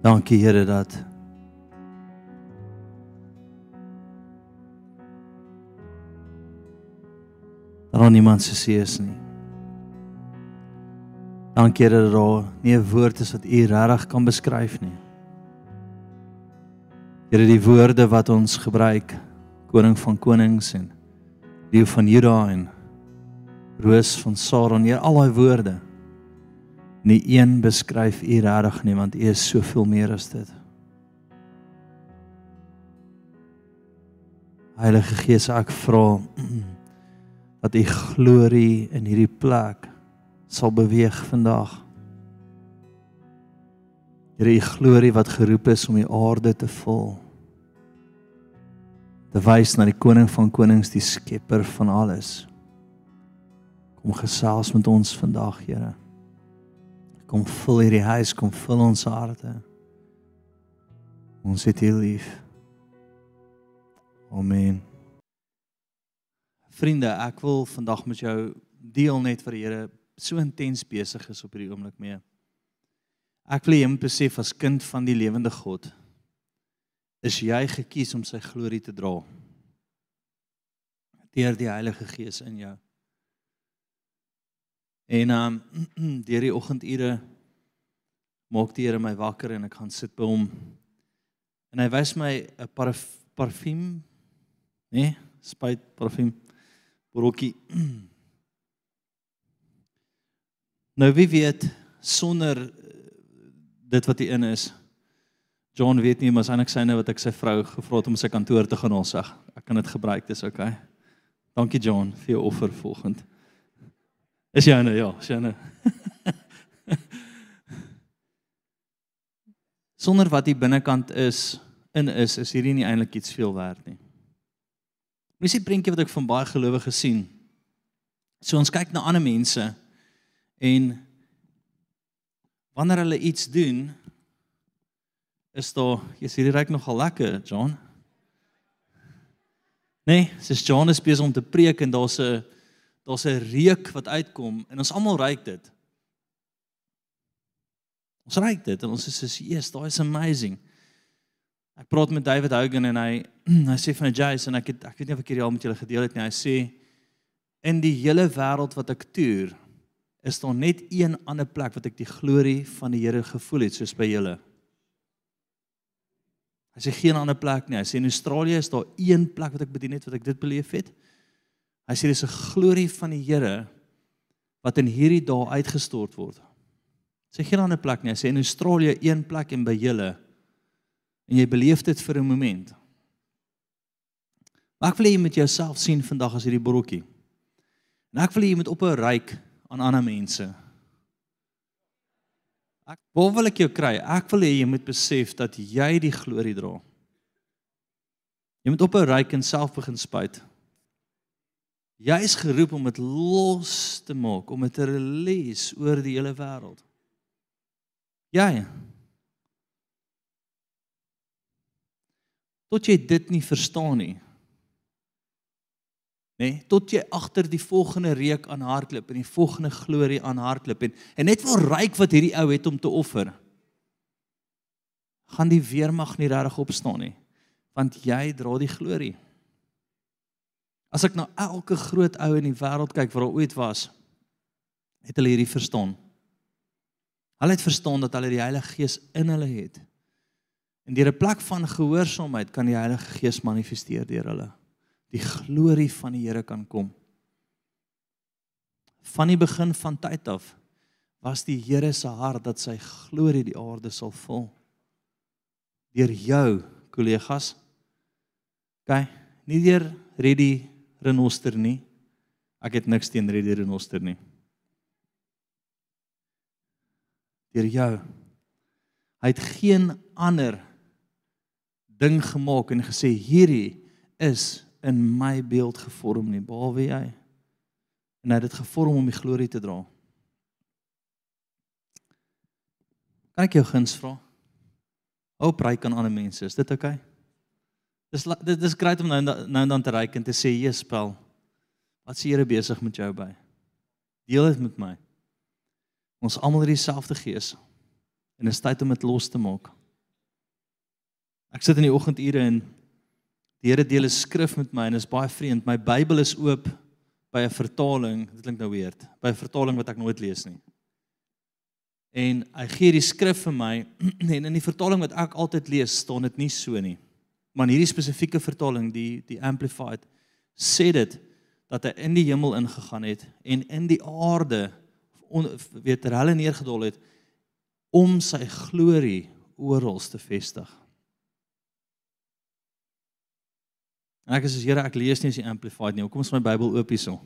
Dankie Here dat daar aan niemand se see is nie. Dankie Here dat daar nie 'n woord is wat U regtig kan beskryf nie. Here die woorde wat ons gebruik, koning van konings en leeu van Juda en roos van Saron, hier al daai woorde. Nie een beskryf U regtig nie want U is soveel meer as dit. Heilige Gees, ek vra dat U glorie in hierdie plek sal beweeg vandag. Here, U glorie wat geroep is om die aarde te vul. Te wys na die koning van konings, die skepper van alles. Kom gesels met ons vandag, Here. Kom vul hierdie huis, kom vul ons harte. Ons het U lief. Amen. Vriende, ek wil vandag met jou deel net vir die Here so intens besig is op hierdie oomblik mee. Ek wil moet besef as kind van die lewende God is jy gekies om sy glorie te dra. Deur die Heilige Gees in jou. En um deur die oggendure maak die Here my wakker en ek gaan sit by hom. En hy wys my 'n parf, parfuum, né? Nee, spuit parfuum. Brokkie. Nou wie weet sonder eh, dit wat hier in is. John weet nie maar eintlik syne wat ek sy vrou gevra het om sy kantoor te gaan ons sê. Ek kan dit gebruik, dis oukei. Okay. Dankie John vir jou offer volgend. Is jy nou ja, is jy nou. Sonder wat die binnekant is in is, is hierdie nie eintlik iets veel werd nie. Dis 'n prentjie wat ek van baie gelowiges sien. So ons kyk na ander mense En wanneer hulle iets doen, is daar, jy's hierdie ryk nogal lekker, John. Nee, dis John is besig om te preek en daar's 'n daar's 'n reuk wat uitkom en ons almal ruik dit. Ons ruik dit en ons sê soos, "Yes, daai is amazing." Ek praat met David Hogan en hy hy sê van Jason, ek het ek weet nie of ek hierdie al met julle gedeel het nie. Hy sê in die hele wêreld wat ek toer, is daar net een ander plek wat ek die glorie van die Here gevoel het soos by julle. Hy sê geen ander plek nie. Hy sê in Australië is daar een plek wat ek bedien het wat ek dit beleef het. Hy sê dis 'n glorie van die Here wat in hierdie dae uitgestort word. Hy sê geen ander plek nie. Hy sê in Australië een plek en by julle en jy beleef dit vir 'n oomblik. Maar ek wil hê jy moet jouself sien vandag as hierdie brokkie. En ek wil hê jy moet op 'n ryk aan ander mense. Ek wil wil ek jou kry. Ek wil hê jy moet besef dat jy die glorie dra. Jy moet op 'n ryk en self begin spuit. Jy is geroep om dit los te maak, om dit te release oor die hele wêreld. Jy. Tot jy dit nie verstaan nie, nê nee, tot jy agter die volgende reuk aan hardloop en die volgende glorie aan hardloop en en net wil ryk wat hierdie ou het om te offer gaan die weermag nie regtig opstaan nie want jy dra die glorie as ek na elke groot ou in die wêreld kyk wat al ooit was het hulle hierdie verstaan hulle het verstaan dat hulle die Heilige Gees in hulle het en deur 'n plek van gehoorsaamheid kan die Heilige Gees manifesteer deur hulle die glorie van die Here kan kom. Van die begin van tyd af was die Here se hart dat sy glorie die aarde sal vul. Deur jou kollegas. OK, nie deur Reddy Renoster nie. Ek het niks teen Reddy Renoster nie. Deur jou. Hy het geen ander ding gemaak en gesê hierdie is in my beeld gevorm nie, behalwe jy. En hy het dit gevorm om die glorie te dra. Kan ek jou guns vra? Hoop ry kan ander mense, is dit oukei? Okay? Dis dit is grait om nou nou dan te ry en te sê, "Jesus, spel. Wat se Here besig met jou by? Deel dit met my." Ons almal het dieselfde gees. En is tyd om dit los te maak. Ek sit in die oggendure en die Here deel 'n skrif met my en is baie vreemd. My Bybel is oop by 'n vertaling, dit klink nou weird, by 'n vertaling wat ek nooit lees nie. En hy gee die skrif vir my en in die vertaling wat ek altyd lees, staan dit nie so nie. Maar in hierdie spesifieke vertaling, die die amplified, sê dit dat hy in die hemel ingegaan het en in die aarde on, weet er hulle neergedol het om sy glorie oral te vestig. En ek sê Here, ek lees nie as die amplified nie. Kom ons my Bybel oop hierso.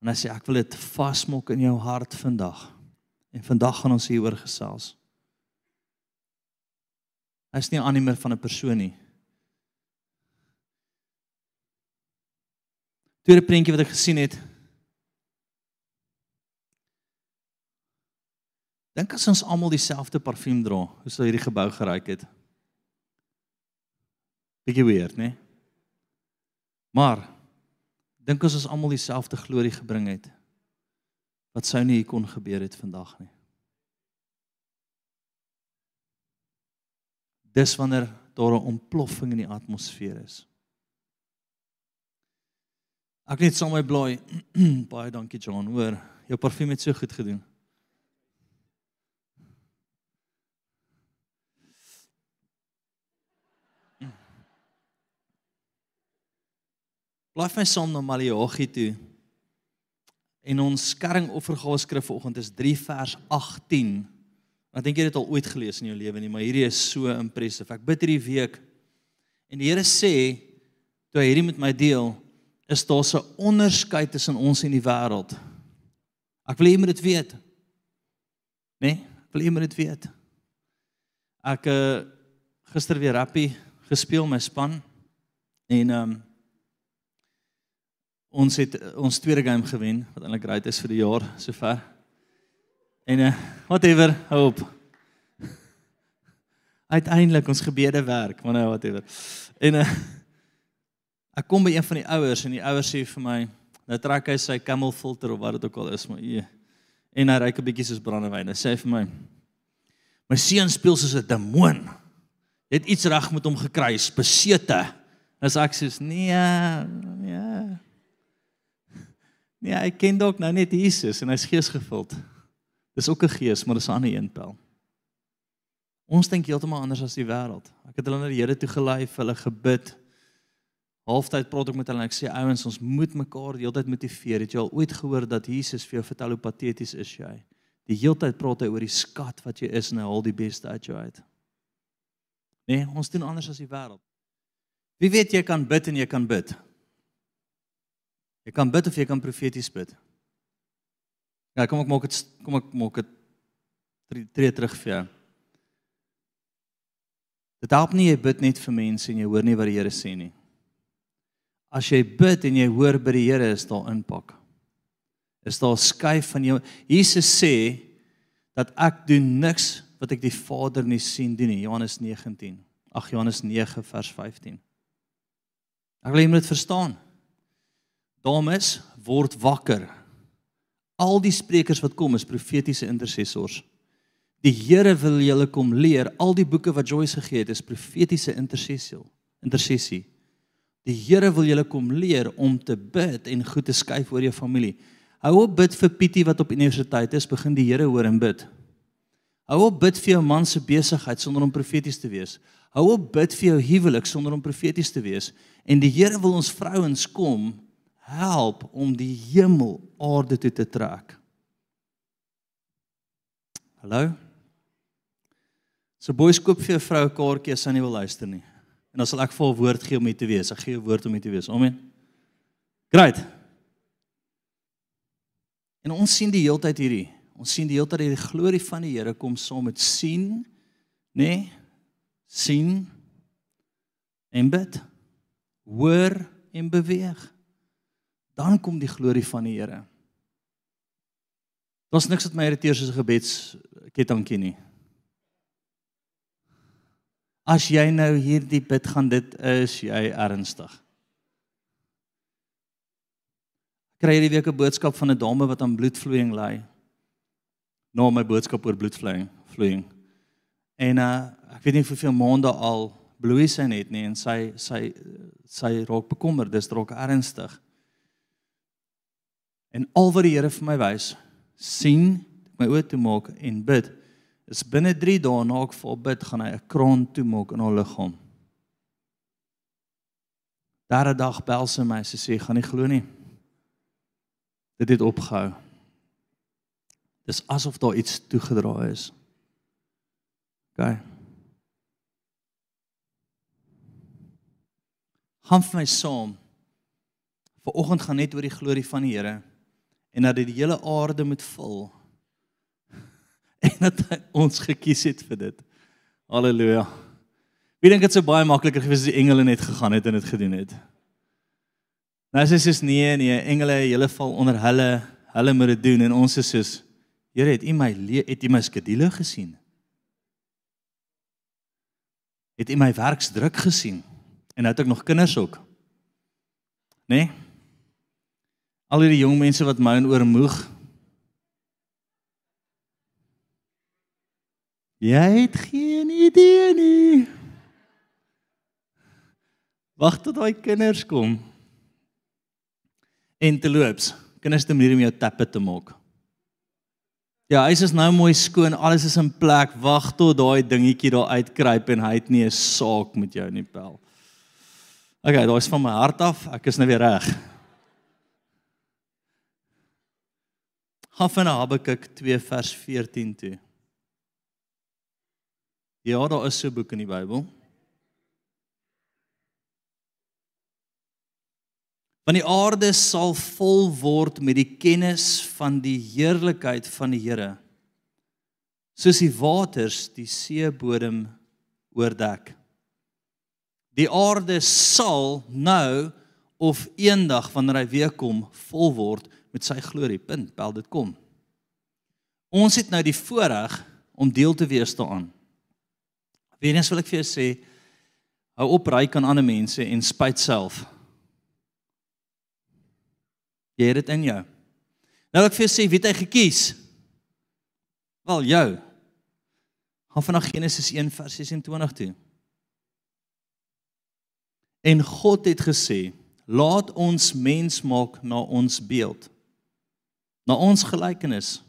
En hy sê ek wil dit vasmok in jou hart vandag. En vandag gaan ons hieroor gesels. Hy's nie 'n animer van 'n persoon nie. Tweede prentjie wat ek gesien het. Dink as ons almal dieselfde parfuum dra, hoe sou hierdie gebou geruik het? Bietjie weird, né? Maar dink as ons almal dieselfde glorie gebring het, wat sou nie hier kon gebeur het vandag nie. Dis wanneer daar 'n ontploffing in die atmosfeer is. Ek net saam my blaai. Baie dankie John, hoor. Jou parfuum het so goed gedoen. Blaai my saam na Maleagi toe. En ons skerringoffergawe skrif vanoggend is 3 vers 18. Ek dink jy het dit al ooit gelees in jou lewe nie, maar hierdie is so impressive. Ek bid hierdie week en die Here sê toe hy hierdie met my deel, is daar 'n onderskeid tussen ons en die wêreld. Ek wil hê jy moet dit weet. Né? Nee? Ek wil hê jy moet dit weet. Ek uh gister weer rappie gespeel my span en ehm um, ons het ons tweede game gewen wat eintlik great is vir die jaar sover. En uh whatever, hoop. Uiteindelik ons gebede werk, maar nou whatever. En uh ek kom by een van die ouers en die ouers sê vir my, nou trek hy sy camel filter of wat dit ook al is, maar ee. En hy ryk 'n bietjie soos brandewyn. Hy sê vir my, my seun speel soos 'n demoon. Het iets reg met hom gekry, besete. As ek sê nee, nee. Nee, hy ken dalk nou net Jesus en hy's geesgevuld. Dis ook 'n gees, maar dis 'n ander een pel. Ons dink heeltemal anders as die wêreld. Ek het hulle na die Here toe gelei, vir hulle gebid. Halftyd praat ek met hulle en ek sê ouens, ons moet mekaar die hele tyd motiveer. Het jy al ooit gehoor dat Jesus vir jou vertel hoe pateties is jy? Die hele tyd praat hy oor die skat wat jy is en hy haal die beste uit jou uit. Nee, ons doen anders as die wêreld. Wie weet jy kan bid en jy kan bid. Jy kan bid of jy kan profeties bid. Ja, kom ek maak dit kom ek maak dit tree terug vir jou. Dit help nie jy bid net vir mense en jy hoor nie wat die Here sê nie. As jy bid en jy hoor by die Here is daar impak. Is daar skuif van jou. Jesus sê dat ek doen niks wat ek die Vader nie sien doen nie. Johannes 19. Ag Johannes 9 vers 15. Ek wil jy moet verstaan. Dames, word wakker. Al die sprekers wat kom is profetiese intercessors. Die Here wil julle kom leer. Al die boeke wat Joyce gegee het is profetiese intersessie. Intersessie. Die Here wil julle kom leer om te bid en goed te skuif oor jou familie. Hou op bid vir Pietie wat op universiteit is, begin die Here hoor en bid. Hou op bid vir jou man se besigheid sonder om profeties te wees. Hou op bid vir jou huwelik sonder om profeties te wees. En die Here wil ons vrouens kom help om die hemel aarde toe te trek. Hallo. So boys koop vir 'n vrou 'n kaartjie as sy nie wil luister nie. En dan sal ek vir 'n woord gee om dit te wees. Ek gee 'n woord om dit te wees. Amen. Great. En ons sien die heeltyd hierdie. Ons sien die heeltyd hierdie glorie van die Here kom saam met sien, nê? Nee, sien en bid. Hoor en beweeg dan kom die glorie van die Here. Daar's niks wat my irriteer soos 'n gebedskettingkie nie. As jy nou hierdie bid gaan dit is jy ernstig. Kry hierdie week 'n boodskap van 'n dame wat aan bloedvloeiing ly. Nou my boodskap oor bloedvloeiing, vloeiing. En uh ek weet nie hoeveel maande al bloei sy net nie en sy sy sy raak bekommerd, dis raak ernstig. En al wat die Here vir my wys, sien, my oë toe maak en bid, is binne 3 dae na ek vol bid, gaan hy 'n kroon toe maak in haar liggaam. Daardie dag bel sy my, sy sê, "Gaan nie glo nie. Dit het opgehou." Dis asof daar iets toegedraai is. OK. Vir my saam. Vanoggend gaan net oor die glorie van die Here en dat dit die hele aarde moet vul. En dat hy ons gekies het vir dit. Halleluja. Wie dink dit sou baie makliker gewees as die engele net gegaan het en dit gedoen het? Nou as is nee nee, engele, hulle val onder hulle, hulle moet dit doen en ons is soos Here, het U my het U my skedule gesien? Het U my werksdruk gesien? En nou het ek nog kinders ook. Né? Nee? Al hierdie jong mense wat my oormoeg. Jy het geen idee nie. Wag tot daai kinders kom. En te loops. Kinders te manier om jou tappe te maak. Ja, hy is nou mooi skoon, alles is in plek. Wag tot daai dingetjie daar uitkruip en hy het nie 'n saak met jou nie, pel. Okay, daai is van my hart af. Ek is nou weer reg. Gaan van Habakuk 2 vers 14 toe. Ja, daar is so 'n boek in die Bybel. Want die aarde sal vol word met die kennis van die heerlikheid van die Here. Soos die waters die seebodem oordek. Die aarde sal nou of eendag wanneer hy weer kom vol word met sy glorie. Punt, bel dit kom. Ons het nou die voorreg om deel te wees daaraan. Weens wil ek vir jou sê hou op ry kan ander mense en spyt self. Jy het dit in jou. Nou ek vir sê wie het hy gekies? Wel jou. Gaan vanaf Genesis 1 vers 26 toe. En God het gesê: "Laat ons mens maak na ons beeld, na ons gelykenis.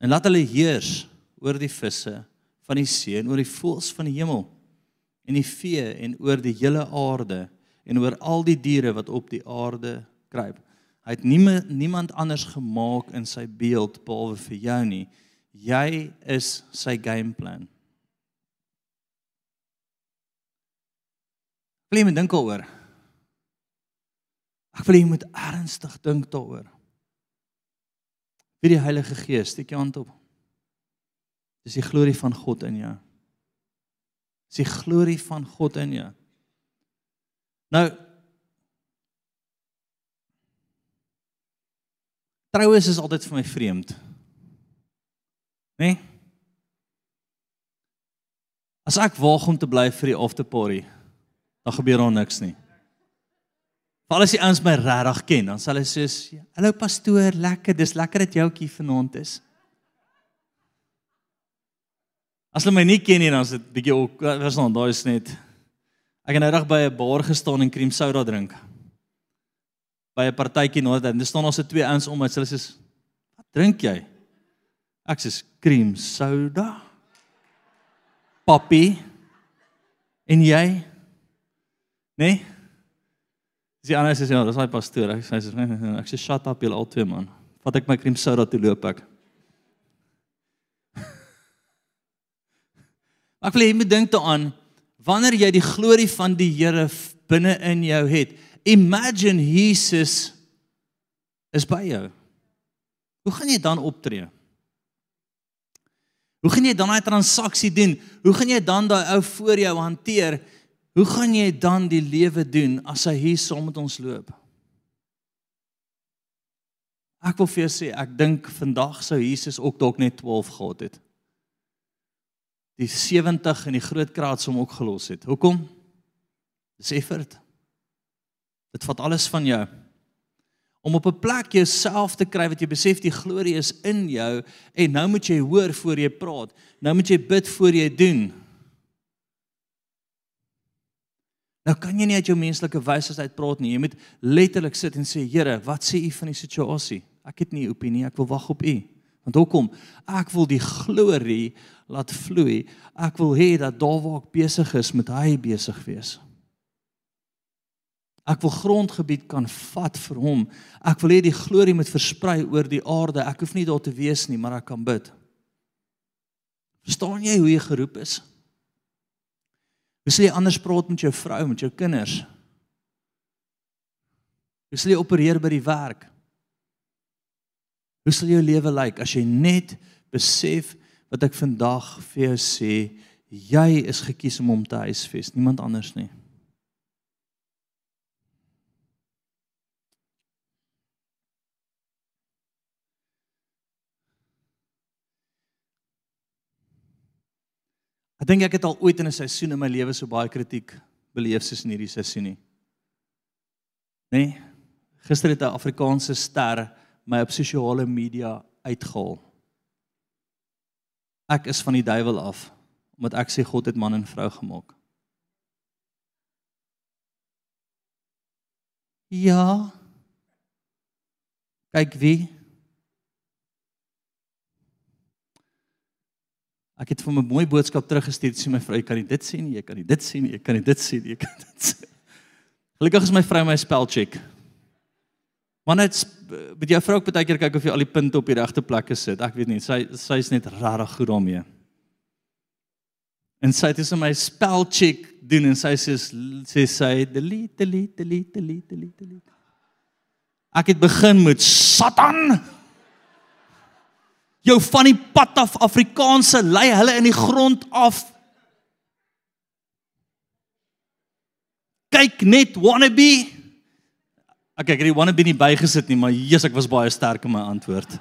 En laat hulle heers oor die visse van die see en oor die voëls van die hemel en die vee en oor die hele aarde en oor al die diere wat op die aarde kruip." Hy het niemand niemand anders gemaak in sy beeld behalwe vir jou nie. Jy is sy gameplan. Wil jy moet dink daaroor? Ek wil jy moet ernstig dink daaroor. Wie die Heilige Gees, steek jou hand op. Dis die glorie van God in jou. Dis die glorie van God in jou. Nou Troues is altyd vir my vreemd. Né? Nee? As ek waag om te bly vir die after party, dan gebeur daar niks nie. Val as die ouens my regtig ken, dan sal hulle sê, "Hallo pastoor, lekker, dis lekker dat jy ook hier vanaand is." As hulle my nie ken nie, dan is dit bietjie ook, was dan daai is net Ek het nou reg by 'n bar gestaan en cream soda drink by 'n partytjie nou dan staan ons se twee ouens om en hulle sê wat drink jy? Ek sê cream soda. Papi. En jy? Nee? Dis ander sê ja, dis my pastoor. Ek sê ek sê shut up julle albei man. Vat ek my cream soda toe loop ek. Ek wil hê jy moet dink daaraan wanneer jy die glorie van die Here binne in jou het. Imagine Jesus is by jou. Hoe gaan jy dan optree? Hoe gaan jy dan daai transaksie doen? Hoe gaan jy dan daai ou voor jou hanteer? Hoe gaan jy dan die lewe doen as hy hier saam met ons loop? Ek wil vir jou sê, ek dink vandag sou Jesus ook dalk net 12 gehad het. Die 70 in die groot kraat som ook gelos het. Hoekom? Dis effort. Dit vat alles van jou. om op 'n plek jouself te kry wat jy besef die glorie is in jou en nou moet jy hoor voor jy praat. Nou moet jy bid voor jy doen. Nou kan jy nie uit jou menslike wysheid uitpraat nie. Jy moet letterlik sit en sê, Here, wat sê U van die situasie? Ek het nie 'n opinie, ek wil wag op U. Want hoekom? Ek wil die glorie laat vloei. Ek wil hê dat daar waar ek besig is, moet hy besig wees. Ek wil grondgebied kan vat vir hom. Ek wil hê die glorie moet versprei oor die aarde. Ek hoef nie daar te wees nie, maar ek kan bid. Verstaan jy hoe jy geroep is? Hoe sê jy anders praat met jou vrou, met jou kinders? Hoe sê jy opereer by die werk? Hoe sal jou lewe lyk as jy net besef wat ek vandag vir jou sê, jy is gekies om hom te huisves, niemand anders nie. Ek dink ek het al ooit in 'n seisoen in my lewe so baie kritiek beleef soos in hierdie seisoen nie. Nee. Gister het 'n Afrikaanse ster my op sosiale media uitgehaal. Ek is van die duiwel af omdat ek sê God het man en vrou gemaak. Ja. Kyk wie Ek het vir 'n mooi boodskap teruggestuur sê my vrou, jy kan nie dit sien nie, jy kan nie dit sien nie, jy kan nie dit sien nie, jy kan dit sien. Gelukkig is my vrou my spel check. Maar net met jou vrou ook baie keer kyk of jy al die punte op die regte plekke sit. Ek weet nie, sy sy's net rarig goed daarmee. En sy het dus my spel check doen en sy sê sê sy delete delete delete delete delete. Ek het begin met Satan jou van die pad af Afrikaanse lei hulle in die grond af. Kyk net wannabe. Ek ek het die wannabe nie bygesit nie, maar Jesus ek was baie sterk in my antwoord.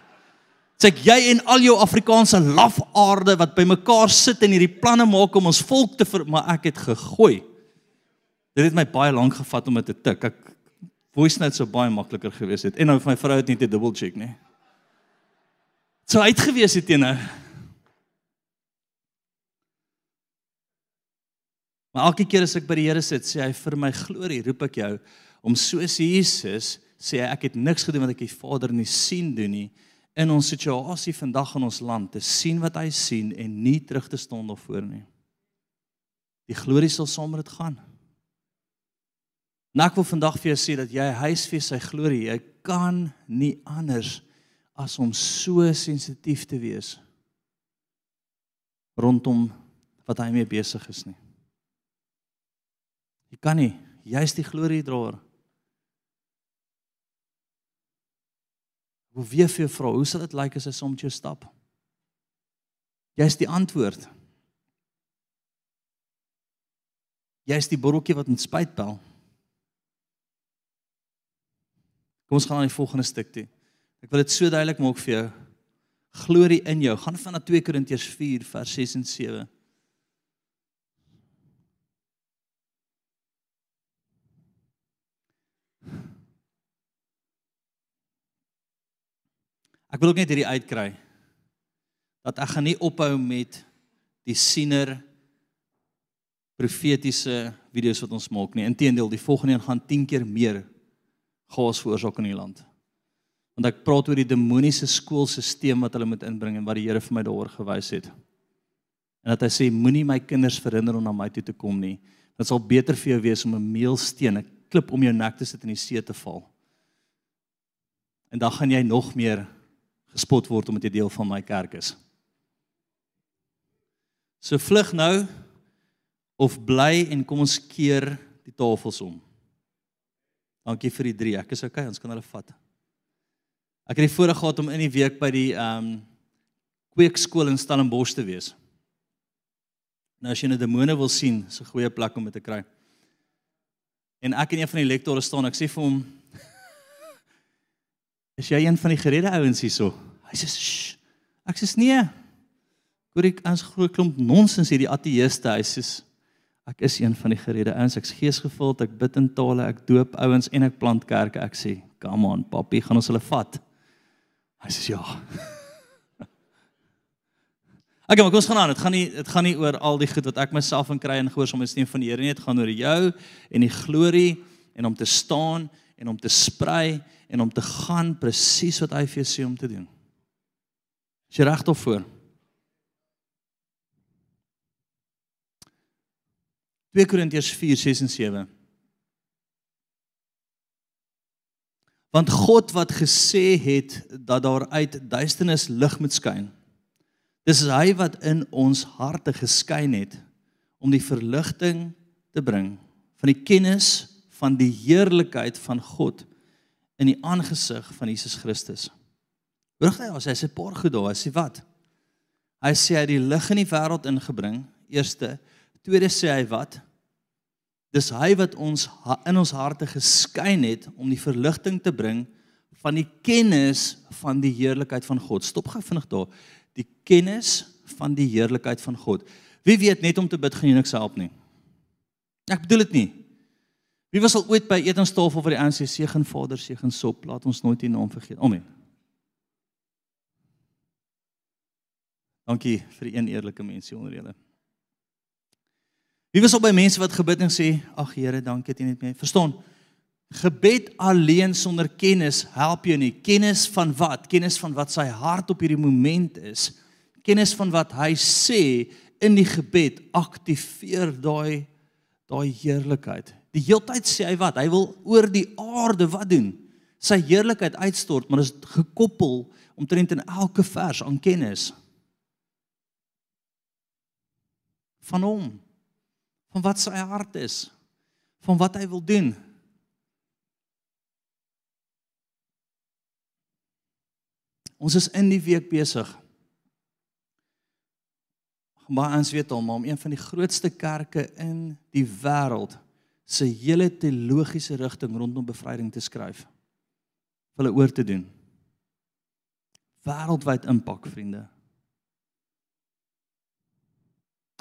Sê ek jy en al jou Afrikaanse lafaarde wat bymekaar sit en hierdie planne maak om ons volk te ver, maar ek het gegooi. Dit het my baie lank gevat om dit te tik. Ek voice note sou baie makliker gewees het. En nou vir my vrou het nie te double check nie sou uitgewees het teen nou. Maar elke keer as ek by die Here sit, sê hy vir my glorie, roep ek jou om soos Jesus sê hy ek het niks gedoen wat ek die Vader nie sien doen nie in ons situasie vandag in ons land te sien wat hy sien en nie terug te staan daarvoor nie. Die glorie sal saam met dit gaan. Nou ek wil vandag vir jou sê dat jy huisves sy glorie, jy kan nie anders nie as om so sensitief te wees rondom wat hy mee besig is nie. Jy kan nie, jy's die gloriedraer. Hoe wie vir jou vra, hoe sal dit lyk as hy met jou stap? Jy's die antwoord. Jy's die botteltjie wat met spyt bel. Kom ons gaan aan die volgende stuk toe. Ek wil dit so duidelik maak vir jou. Glorie in jou. Gaan van na 2 Korintiërs 4 vers 6 en 7. Ek wil ook net hierdie uitkry dat ek gaan nie ophou met die siener profetiese video's wat ons maak nie. Inteendeel, die volgende een gaan 10 keer meer gas veroorsaak in die land want ek praat oor die demoniese skoolstelsel wat hulle moet inbring en wat die Here vir my daaroor gewys het. En dat hy sê moenie my kinders verhinder om na my toe te kom nie. Dit sal beter vir jou wees om 'n meelsteen, 'n klip om jou nek te sit in die see te val. En dan gaan jy nog meer gespot word omdat jy deel van my kerk is. So vlug nou of bly en kom ons keer die tafels om. Dankie vir die drie. Ek is okay, ons kan hulle vat. Ek het die voorreg gehad om in die week by die ehm um, kweekskool in Stellenbosch te wees. Nou as jy 'n demone wil sien, is 'n goeie plek om dit te kry. En ek en een van die lektore staan, ek sê vir hom Is jy een van die geredde ouens hierso? Hy sê ek sê nee. Hoor ek ons groot klomp nonsens hierdie ateëste. Hy sê ek is een van die geredde ouens. Ek's geesgevuld, ek bid in tale, ek doop ouens en ek plant kerke. Ek sê "Come on, papi, gaan ons hulle vat?" Hy sê ja. Okay, maar kom ons gaan aan. Dit gaan nie dit gaan nie oor al die goed wat ek myself in kry en gehoorsaamheid steun van die Here nie. Dit gaan oor jou en die glorie en om te staan en om te sprei en om te gaan presies wat hy vir jou sê om te doen. Is jy reg of voor? 2 Korintiërs 4:6 en 7. Want God wat gesê het dat daar uit duisternis lig moet skyn Dis hy wat in ons harte geskyn het om die verligting te bring van die kennis van die heerlikheid van God in die aangesig van Jesus Christus. Hoor jy, as hy sê paar goed daar, hy sê wat? Hy sê hy het die lig in die wêreld ingebring. Eerste, tweede sê hy wat? Dis hy wat ons in ons harte geskyn het om die verligting te bring van die kennis van die heerlikheid van God. Stop gou vinnig daar die kennis van die heerlikheid van God. Wie weet net om te bid gaan jou niks help nie. Ek bedoel dit nie. Wie was al ooit by etenstafel vir die ANC seën Vader seën sop, laat ons nooit die naam vergeet. Amen. Dankie vir die een eerlike mens hier onder julle. Wie was al by mense wat gebid en sê, "Ag Here, dankie dat U net my verstaan." Gebed alleen sonder kennis help jou nie. Kennis van wat? Kennis van wat sy hart op hierdie moment is. Kennis van wat hy sê in die gebed aktiveer daai daai heerlikheid. Die heeltyd sê hy wat? Hy wil oor die aarde wat doen? Sy heerlikheid uitstort, maar dit is gekoppel omtrent in elke vers aan kennis van hom. Van wat sy hart is. Van wat hy wil doen. Ons is in die week besig. Maar ons weet al, maar om een van die grootste kerke in die wêreld se hele teologiese rigting rondom bevryding te skryf. Hulle oor te doen. Wêreldwyd impak, vriende.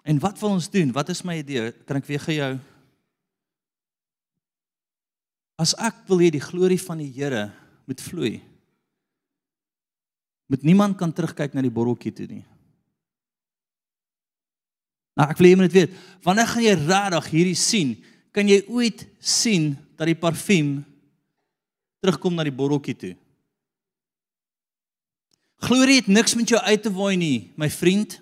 En wat wil ons doen? Wat is my idee? Kan ek weer gee jou As ek wil hê die glorie van die Here moet vloei, met niemand kan terugkyk na die borreltjie toe nie. Nou ek wil hê jy moet weet, wanneer gaan jy regtig hierdie sien? Kan jy ooit sien dat die parfuum terugkom na die borreltjie toe? Glorie het niks met jou uit te waai nie, my vriend.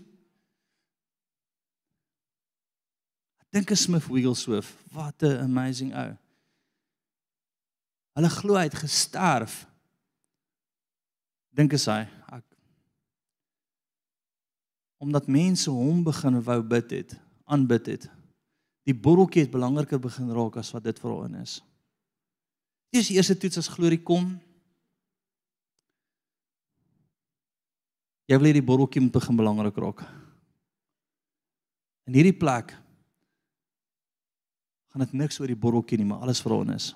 Ek dink is Smith Wigglesworth, wat 'n amazing ou. Hulle glo hy het gesterf dink as hy ek omdat mense hom begin wou bid het, aanbid het. Die borreltjie het belangriker begin raak as wat dit vir hom is. Dis die eerste toets as glorie kom. Jy wil hierdie borreltjie moet begin belangrik raak. In hierdie plek gaan dit niks oor die borreltjie nie, maar alles vir hom is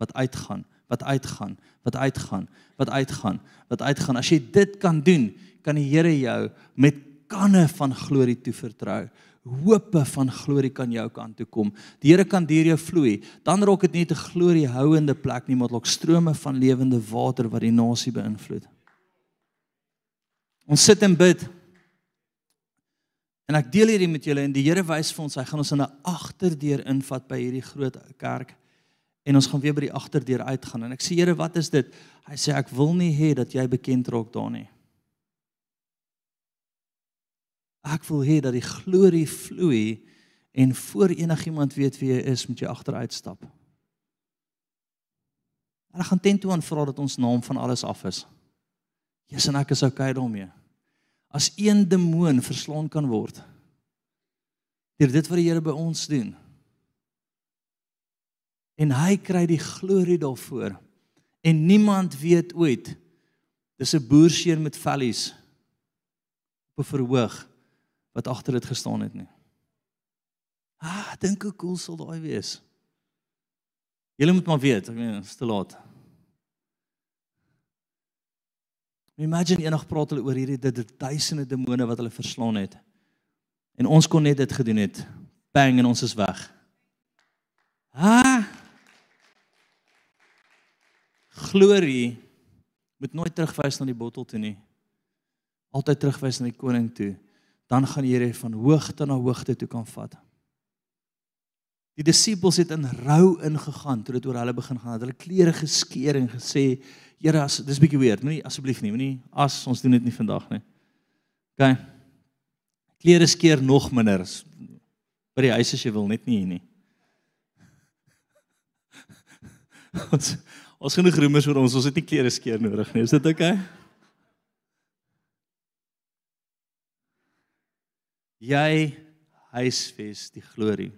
wat uitgaan wat uitgaan, wat uitgaan, wat uitgaan, wat uitgaan. As jy dit kan doen, kan die Here jou met kanne van glorie toe vertrou. Hope van glorie kan jou kant toe kom. Die Here kan deur jou vloei. Dan raak dit nie 'n gloriehouende plek nie, maar dit raak strome van lewende water wat die nasie beïnvloed. Ons sit en bid. En ek deel hierdie met julle en die Here wys vir ons hy gaan ons in 'n agterdeur invat by hierdie groot kerk en ons gaan weer by die agterdeur uitgaan. En ek sê Here wat is dit? Hy sê ek wil nie hê dat jy bekend raak daar nie. Ek wil hê dat die glorie vloei en voor enigiemand weet wie jy is moet jy agteruit stap ek gaan teen toe aan vra dat ons naam van alles af is. Jesus en ek is okay daarmee as een demoon verslaan kan word deur dit wat die Here by ons doen en hy kry die glorie daarvoor. En niemand weet ooit dis 'n boerseun met vellies op 'n verhoog wat agter dit gestaan het nie. Ah, dink hoe cool sal daai wees. Julle moet maar weet, ek meen, is te laat. Imagine enig praat hulle oor hierdie dit duisende demone wat hulle verslaan het. En ons kon net dit gedoen het. Bang en ons is weg. Ah, glorie moet nooit terugwys na die bottel toe nie. Altyd terugwys na die koning toe. Dan gaan die Here van hoogte na hoogte toe kan vat. Die disippels het in rou ingegaan toe dit oor hulle begin gaan. Hulle klere geskeur en gesê, Here, as dis bietjie weird, moenie asseblief nie, moenie as ons doen dit nie vandag nie. OK. Klere skeur nog minder by die huis as jy wil, net nie hier nie. ons ons genoeg roemers vir ons, ons het nie klere skeur nodig nie. Is dit OK? Jy huisves die glorie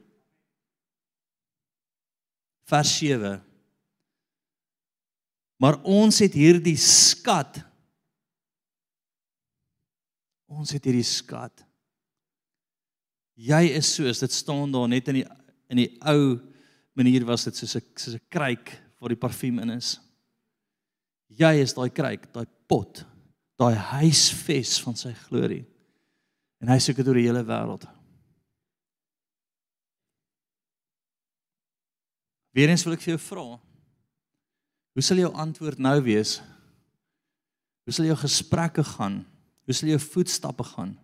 vers 7. Maar ons het hierdie skat. Ons het hierdie skat. Jy is soos dit staan daar net in die in die ou manier was dit soos 'n soos 'n kruik waar die parfuum in is. Jy is daai kruik, daai pot, daai huisves van sy glorie. En hy soek dit oor die hele wêreld. Weerens wil ek vir jou vra. Hoe sal jou antwoord nou wees? Hoe sal jou gesprekke gaan? Hoe sal jou voetstappe gaan?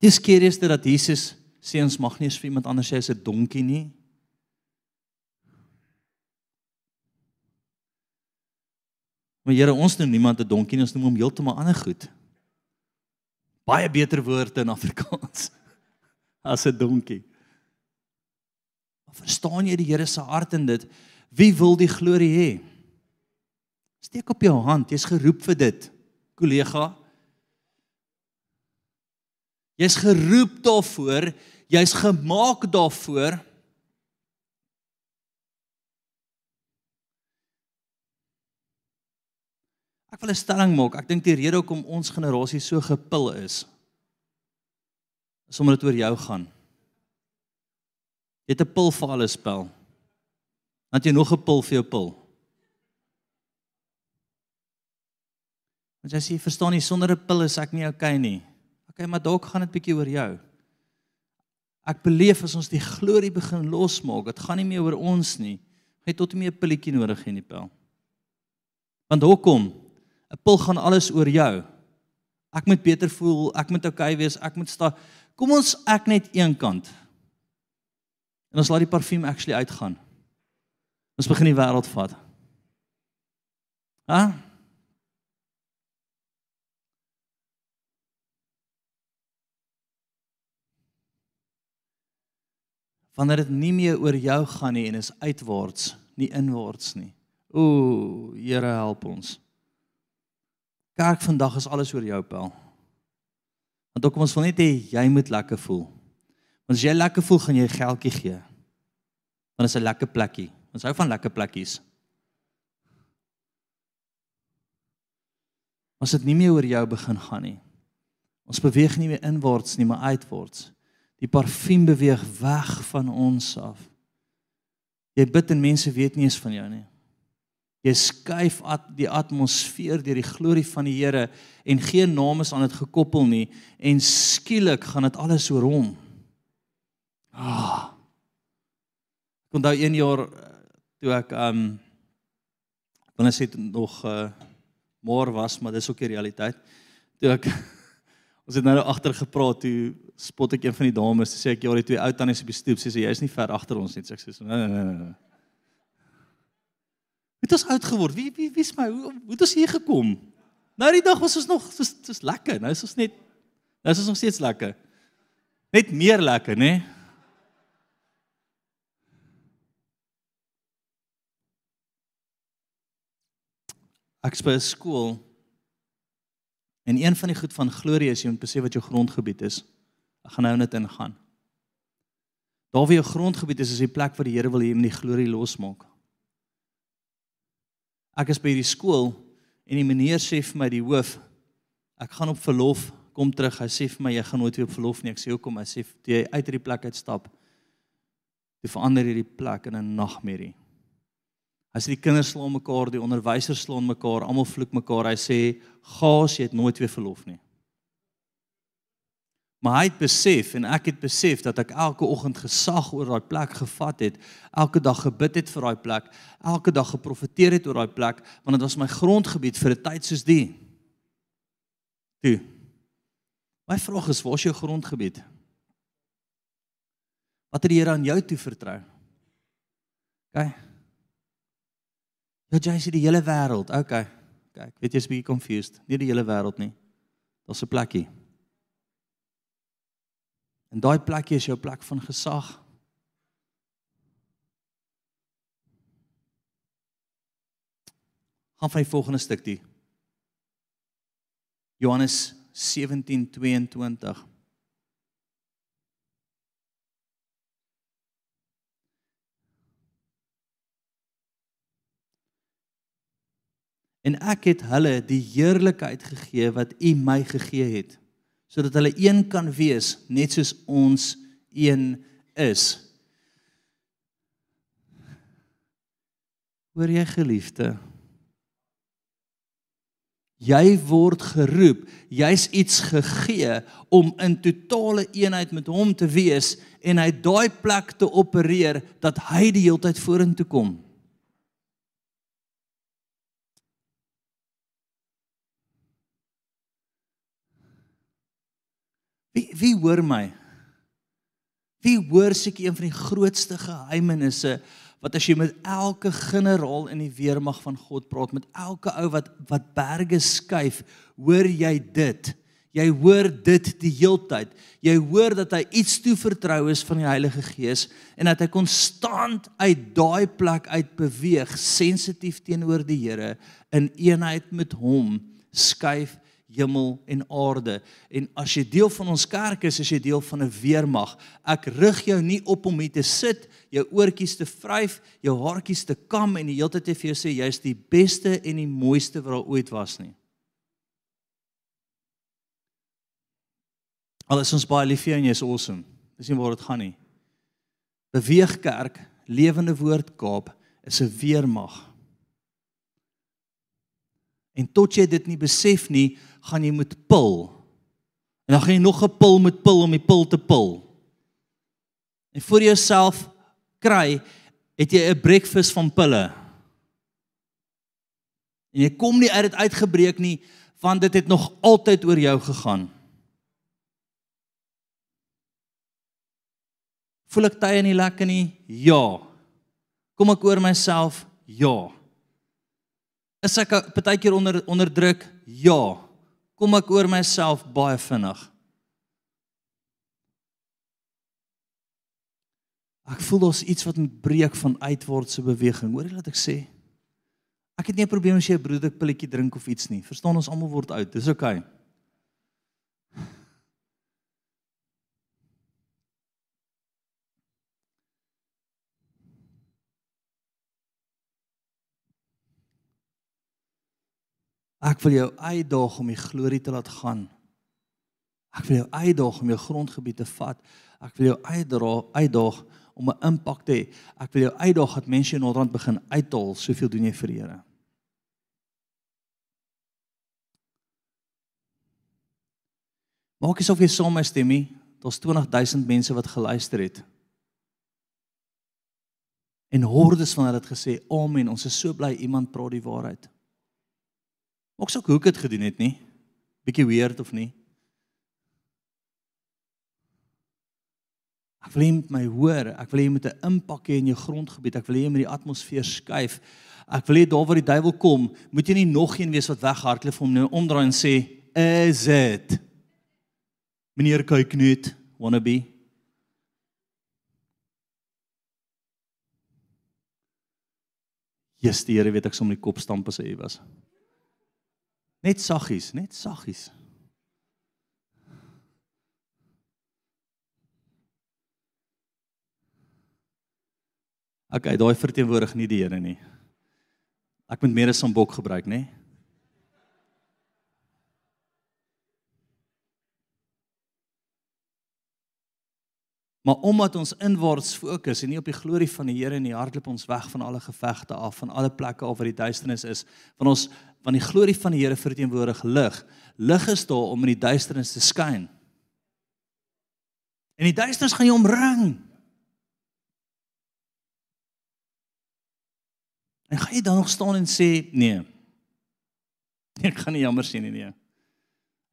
Dis keer is dit dat Jesus sê ons mag nie eens vir iemand anders sê hy's 'n donkie nie. Maar Here, ons noem niemand 'n donkie nie, ons noem hom heeltemal ander goed. Baie beter woorde in Afrikaans as 'n donkie. Verstaan jy die Here se hart in dit? Wie wil die glorie hê? Steek op jou hand, jy's geroep vir dit, kollega. Jy's geroep daarvoor, jy's gemaak daarvoor. Ek wil 'n stelling maak. Ek dink die rede hoekom ons generasie so gepil is, is omdat dit oor jou gaan. Jy het 'n pil vir alles spel. Want jy nog 'n pil vir jou pil. Want jy verstaan nie sonder 'n pil is ek nie okay nie. Okay, maar dalk gaan dit bietjie oor jou. Ek beleef as ons die glorie begin losmaak, dit gaan nie meer oor ons nie. Jy tot nie meer 'n pilletjie nodig hê nie, pel. Want hoekom? 'n Pil gaan alles oor jou. Ek moet beter voel, ek moet okay wees, ek moet staan. Kom ons ek net een kant. En ons laat die parfuum actually uitgaan. Ons begin die wêreld vat. Ha? Wanneer dit nie meer oor jou gaan nie en is uitwaarts, nie inwaarts nie. Ooh, Here help ons. Kerk vandag is alles oor jou, Pel. Want ook ons wil net hê jy moet lekker voel. Want as jy lekker voel, gaan jy geldjie gee. Want dit is 'n lekker plekkie. Ons hou van lekker plekkies. As dit nie meer oor jou begin gaan nie. Ons beweeg nie meer inwaarts nie, maar uitwaarts. Die parfuum beweeg weg van ons af. Jy bid en mense weet nie eens van jou nie. Jy skuif at die atmosfeer deur die glorie van die Here en geen naam is aan dit gekoppel nie en skielik gaan dit alles oor hom. Ah. Ek onthou een jaar eh, toe ek um wanneer sit nog uh maar was, maar dis ook die realiteit. Toe ek ons het nou agter gepraat toe spot ek een van die dames, sê ek ja, die twee ou tannies op die stoep, sê sy jy's nie ver agter ons nie, sê ek sê nee nee nee. nee. Het ons oud geword? Wie wie wie's my? Hoe het ons hier gekom? Nou die dag was ons nog soos soos lekker. Nou is ons net nou is ons nog steeds lekker. Net meer lekker, né? Nee? Ek's by 'n skool en een van die goed van glorie is jy moet besef wat jou grondgebied is. Ek gaan nou net ingaan. Daar waar jou grondgebied is, is die plek waar die Here wil hê jy moet die glorie losmaak. Ek is by hierdie skool en die meneer sê vir my die hoof, ek gaan op verlof, kom terug. Hy sê vir my jy gaan nooit weer op verlof nie. Ek sê hoekom? Hy sê jy uit hierdie plek uitstap. Jy verander hierdie plek in 'n nagmerrie. As die kinders slaan mekaar, die onderwysers slaan mekaar, almal vloek mekaar. Hy sê: "Gaas, jy het nooit weer verlof nie." Maar hy het besef en ek het besef dat ek elke oggend gesag oor daai plek gevat het, elke dag gebid het vir daai plek, elke dag geprofeteer het oor daai plek, want dit was my grondgebied vir 'n tyd soos die. Toe. My vraag is, waar is jou grondgebied? Wat het die Here aan jou toe vertrou? OK. Ja, jy sien die hele wêreld. OK. Kyk, weet jy is bietjie confused. Nie die hele wêreld nie. Daar's 'n plekkie. En daai plekkie is jou plek van gesag. Vir die volgende stukkie. Johannes 17:22 en ek het hulle die heerlikheid gegee wat U my gegee het sodat hulle een kan wees net soos ons een is. Hoor jy geliefde? Jy word geroep, jy's iets gegee om in totale eenheid met hom te wees en hy daai plek te opereer dat hy die hele tyd vorentoe kom. Wie wie hoor my? Wie hoor seker een van die grootste geheimenisse wat as jy met elke generaal in die weermag van God praat, met elke ou wat wat berge skuif, hoor jy dit? Jy hoor dit die heeltyd. Jy hoor dat hy iets toe vertrou is van die Heilige Gees en dat hy konstant uit daai plek uit beweeg, sensitief teenoor die Here in eenheid met hom skuif hemel en aarde. En as jy deel van ons kerk is, is jy deel van 'n weermag. Ek rig jou nie op om hier te sit, jou oortjies te vryf, jou haartjies te kam en die hele tyd te vir jou sê jy's die beste en die mooiste wat daar ooit was nie. Al is ons baie lief vir jou en jy's awesome. Dis nie waar dit gaan nie. Beweeg kerk, lewende woord Kaap is 'n weermag. En tot jy dit nie besef nie, gaan jy moet pil. En dan gaan jy nog 'n pil moet pil om die pil te pil. En vir jouself kry, het jy 'n breakfast van pille. En jy kom nie uit dit uitgebreek nie, want dit het nog altyd oor jou gegaan. Voel ek tye nie lekker nie? Ja. Kom ek oor myself? Ja. Is ek partykeer onder onder druk? Ja. Kom ek oor myself baie vinnig? Ek voel daar's iets wat moet breek van uitwaartse beweging. Hoor jy wat ek sê? Ek het nie 'n probleem as jy 'n broodpilletjie drink of iets nie. Verstaan ons almal word oud. Dis oukei. Okay. Ek wil jou uitdaag om die glorie te laat gaan. Ek wil jou uitdaag om jou grondgebied te vat. Ek wil jou uitdra uitdaag om 'n impak te hê. Ek wil jou uitdaag dat mense in Noord-Rand begin uithaal, soveel doen jy vir die Here. Maak asof jy saam met stemmie, daar's 20000 mense wat geluister het. En hordes van hulle het gesê, "Amen, ons is so bly iemand praat die waarheid." Maak sou hoe ek dit gedoen het nie. Bietjie weird of nie? Ek wil hê my hoor, ek wil hê met 'n impak hê in jou grondgebied. Ek wil hê met die atmosfeer skuif. Ek wil hê daar waar die duiwel kom, moet jy nie nog een wees wat weghardloop hom nou omdraai en sê, "Is dit?" Meneer kyk net, wanna be? Jesus, die Here weet ek som die kop stamp as hy was. Net saggies, net saggies. Okay, daai verteenwoordig nie die Here nie. Ek moet meer as 'n bok gebruik, nê? Maar omdat ons inwaarts fokus en nie op die glorie van die Here nie, hardloop ons weg van alle gevegte af, van alle plekke waar die duisternis is. Van ons van die glorie van die Here verteenwoordig lig. Lig is daar om in die duisternis te skyn. En die duisternis gaan jou omring. En gaan jy dan nog staan en sê nee. Ek gaan nie jammer sê nie nee.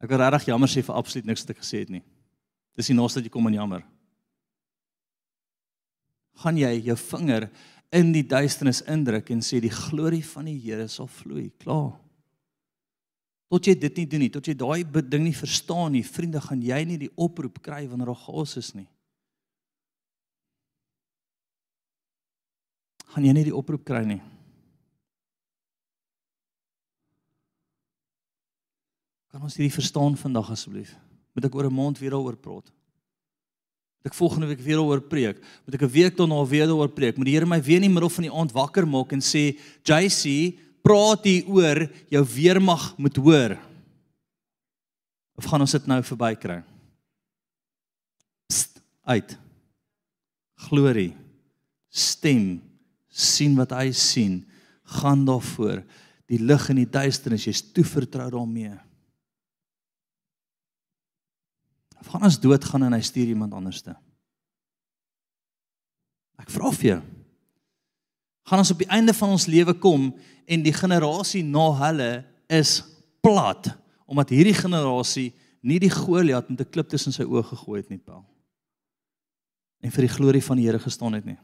Ek wil regtig jammer sê vir absoluut niks wat ek gesê het nie. Dis nie naaste dat jy kom en jammer. Gaan jy jou vinger in die duisternis indruk en sê die glorie van die Here sal vloei. Klaar. Tot jy dit nie doen nie, tot jy daai ding nie verstaan nie, vriende, gaan jy nie die oproep kry wanneer daar gas is nie. Gaan jy nie die oproep kry nie. Kan ons hierdie verstaan vandag asseblief? Moet ek oor 'n maand weer daaroor praat? Ek volgende week weer daaroor preek? Moet ek 'n week daarna weer daaroor preek? Moet die Here my weer in die middel van die aand wakker maak en sê, "JC, praat hier oor jou weermag moet hoor." Of gaan ons dit nou verbykry? Uit. Glorie. Stem. sien wat hy sien. Gaan daarvoor. Die lig in die duisternis, jy's toevertrou daarmee. Gaan ons doodgaan en hy stuur iemand anderste? Ek vra vir jou. Gaan ons op die einde van ons lewe kom en die generasie na hulle is plat omdat hierdie generasie nie die Goliat met 'n klip tussen sy oë gegooi het nie, Paul. En vir die glorie van die Here gestaan het nie.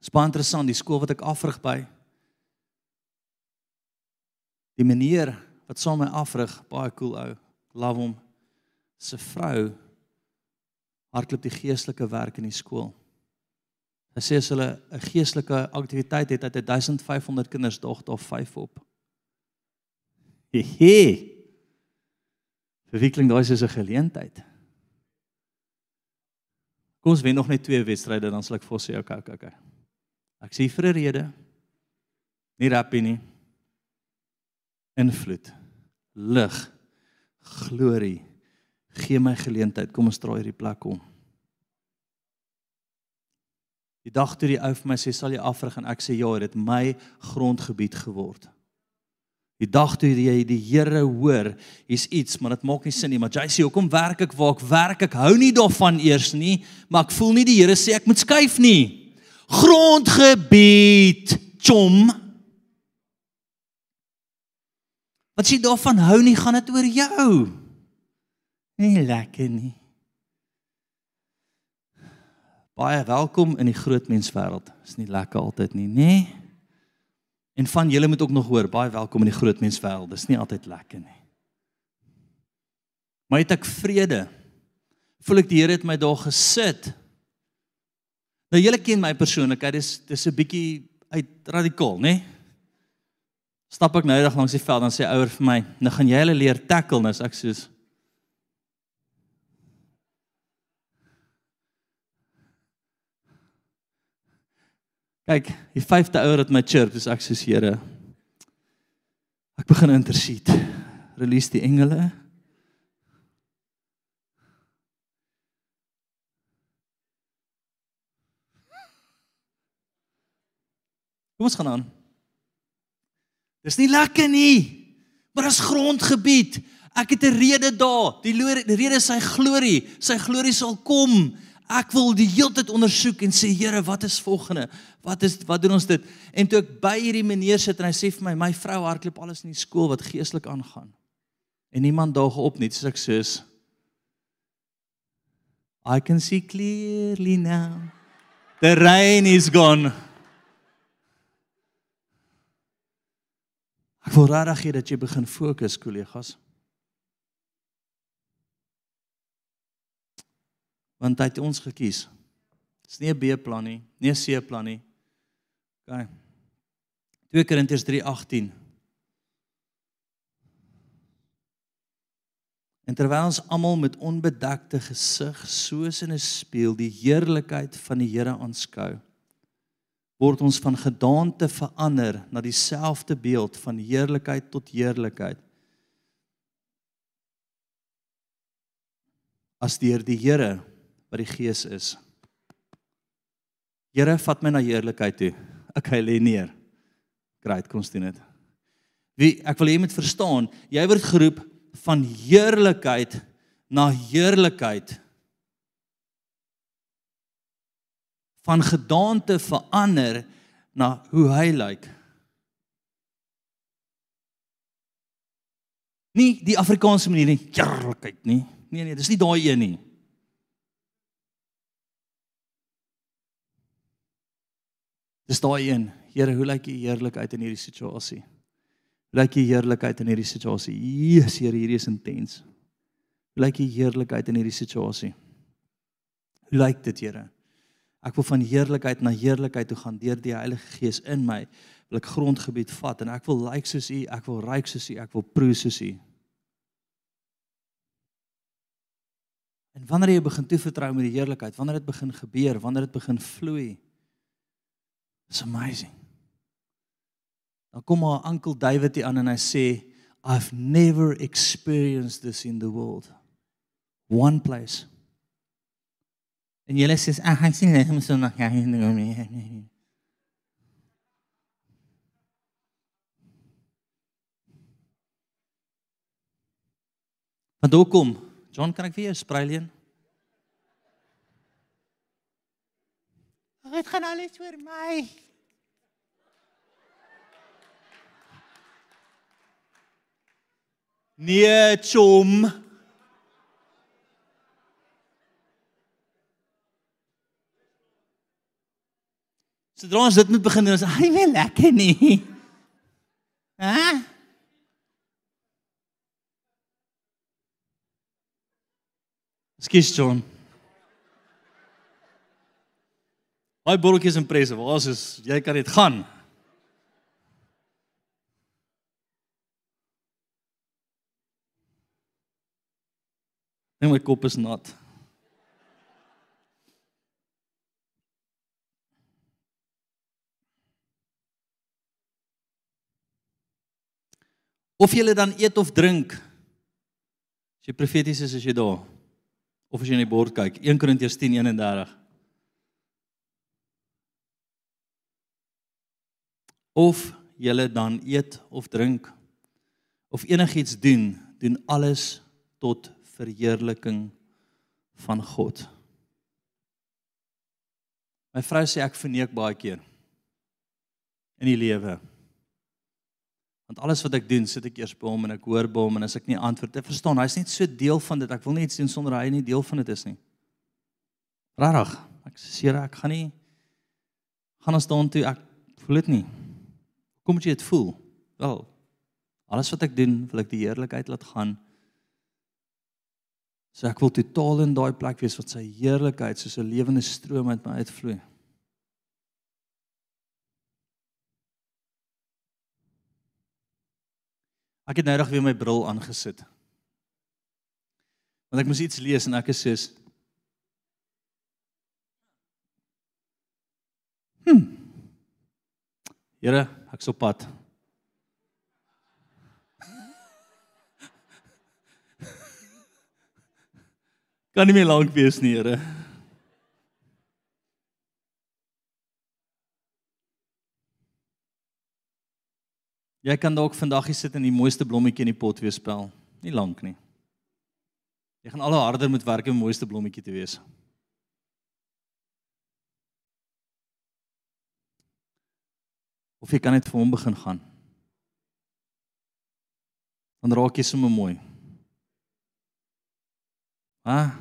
Spaar interessant, die skool wat ek afrig by Die meneer wat saam met my afrig, baie cool ou, love hom. Se vrou hardloop die geestelike werk in die skool. Hy sê as hulle 'n geestelike aktiwiteit het, het hy 1500 kinders dog of 5 op. Hehe. Verwikkeling daai is 'n geleentheid. Kom ons wen nog net twee wedstryde dan sal ek vir sê okay, okay, okay. Ek sê vir 'n rede. Nie rap nie invloed, lig, glorie. Gee my geleentheid. Kom ons draai hierdie plek om. Die dag toe die ou vir my sê sal jy afrig en ek sê ja, dit my grondgebied geword. Die dag toe jy die Here hoor, hier's iets, maar dit maak nie sin nie, maar jy sê hoekom werk ek waar ek werk? Ek hou nie daarvan eers nie, maar ek voel nie die Here sê ek moet skuif nie. Grondgebied, chom. Wat jy daarvan hou nie, gaan dit oor jou. Nie lekker nie. Baie welkom in die groot menswêreld. Is nie lekker altyd nie, nê? En van julle moet ook nog hoor, baie welkom in die groot menswêreld. Dis nie altyd lekker nie. Maar het ek vrede? Voel ek die Here het my daar gesit? Nou julle ken my persoonlikheid, dis dis 'n bietjie uit radikaal, nê? Stap ek nou eendag langs die veld dan sê ouer vir my, "Nou gaan jy hulle leer tackle," nou ek soos Kyk, die vyfde ouer het my chirp, dis ek soos Here. Ek begin intercede. Release die engele. Kom ons gaan aan. Dis nie lekker nie. Maar as grondgebied, ek het 'n rede daar. Die, die rede is sy glorie. Sy glorie sal kom. Ek wil die heeltyd ondersoek en sê Here, wat is volgende? Wat is wat doen ons dit? En toe ek by hierdie meneer sit en hy sê vir my, my vrou hardloop alles in die skool wat geestelik aangaan. En niemand daag op nie, soos ek sê. I can see clearly now. The rain is gone. Ek wil regtig hê dat jy begin fokus, kollegas. Want hy het ons gekies. Dis nie 'n B-plan nie, nie 'n C-plan nie. OK. 2 Korintiërs 3:18. En terwyl ons almal met onbedekte gesig soos in 'n spieël die heerlikheid van die Here aanskou, word ons van gedaante verander na dieselfde beeld van heerlikheid tot heerlikheid. As deur die Here wat die Gees is. Here, vat my na heerlikheid toe. Ek hy lê neer. Great, kom ons doen dit. Wie ek wil hê jy moet verstaan, jy word geroep van heerlikheid na heerlikheid. Van gedaante verander na hoe hy lyk. Nie die Afrikaanse manier nie, heerlikheid nie. Nee nee, dis nie daai een nie. Dis daai een. Here, hoe lyk u heerlikheid in hierdie situasie? Hoe lyk u heerlikheid in hierdie situasie? Jesus, Here, hierdie is intens. Hoe lyk u heerlikheid in hierdie situasie? Hoe lyk dit, Here? Ek wil van heerlikheid na heerlikheid toe gaan deur die Heilige Gees in my. Wil ek grondgebied vat en ek wil lyk soos u, ek wil ryk soos u, ek wil proe soos u. En wanneer jy begin toevertrou met die heerlikheid, wanneer dit begin gebeur, wanneer dit begin vloei, It's amazing. Dan kom maar Uncle David hier aan en hy sê I've never experienced this in the world. One place. En jy sê ag hy sien net so nog ja hier nou mee. Want hoekom? John, kan ek vir jou sprei leen? Dit gaan alles oor my. Nee, chom. Sodra ons dit moet begin doen, ons hy wil lekker nie. Hæ? Skus John. Daai botteltjies in presse, waar is is jy kan dit gaan. En my kop is nat. Of jy dan eet of drink. As jy profeties is as jy daar. Of as jy in die bord kyk, 1 Korintiërs 10:31. Of jy dan eet of drink of enigiets doen, doen alles tot verheerliking van God. My vrou sê ek verneek baie keer in die lewe. Want alles wat ek doen, sit ek eers by hom en ek hoor by hom en as ek nie antwoord, ek verstaan, hy's net so deel van dit. Ek wil nie iets doen sonder hy nie deel van dit is nie. Rarig. Ek sê ek gaan nie gaan ons daartoe ek voel dit nie. Kom jy dit voel? Wel, alles wat ek doen, wil ek die heerlikheid laat gaan. So ek wil totaal in daai plek wees wat sy heerlikheid soos 'n lewende stroom uit my uitvloei. Ek het nou reg weer my bril aangesit. Want ek moes iets lees en ek is soos Hm. Here, ek's op pad. kan nie meer lank wees nie, Here. Jy kan dalk vandag hier sit en die mooiste blommetjie in die pot weer spel. Nie lank nie. Jy gaan al harder moet werk om die mooiste blommetjie te wees. of jy kan net vir hom begin gaan. Dan raak jy sommer mooi. Ha?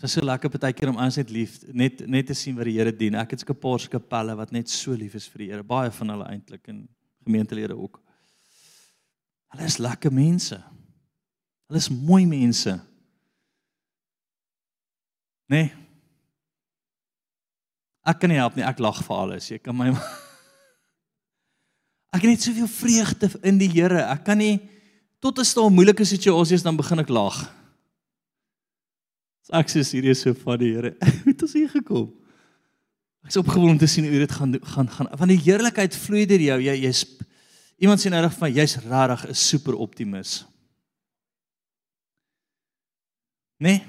Dit is so lekker partykeer om aan net lief net net te sien wat die Here doen. Ek het sulke paar skapelle wat net so lief is vir die Here. Baie van hulle eintlik en gemeentelede ook. Hulle is lekker mense. Hulle is mooi mense. Nee. Ek kan nie help nie, ek lag vir alles. Jy kan my Ek het net soveel vreugde in die Here. Ek kan nie tot 'n moeilike situasie is dan begin ek lag. Ek sê hierdie is so van die Here. Hoe het ons hier gekom? Ek is opgewonde om te sien hoe dit gaan gaan gaan. Van die heerlikheid vloei deur jou. Jy jy's iemand sien nou reg van jy's regtig 'n super optimis. Nee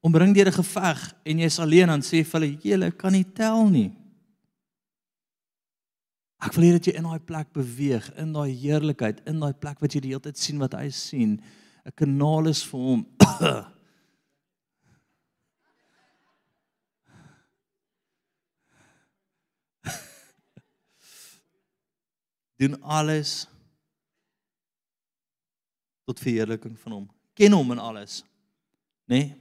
omring deur 'n geveg en jy's alleen dan sê vir hulle julle kan nie tel nie. Ek wil hê dat jy in daai plek beweeg, in daai heerlikheid, in daai plek wat jy die hele tyd sien wat hy sien. 'n Kanaal is vir hom. doen alles tot verheerliking van hom. Ken hom in alles. Né? Nee?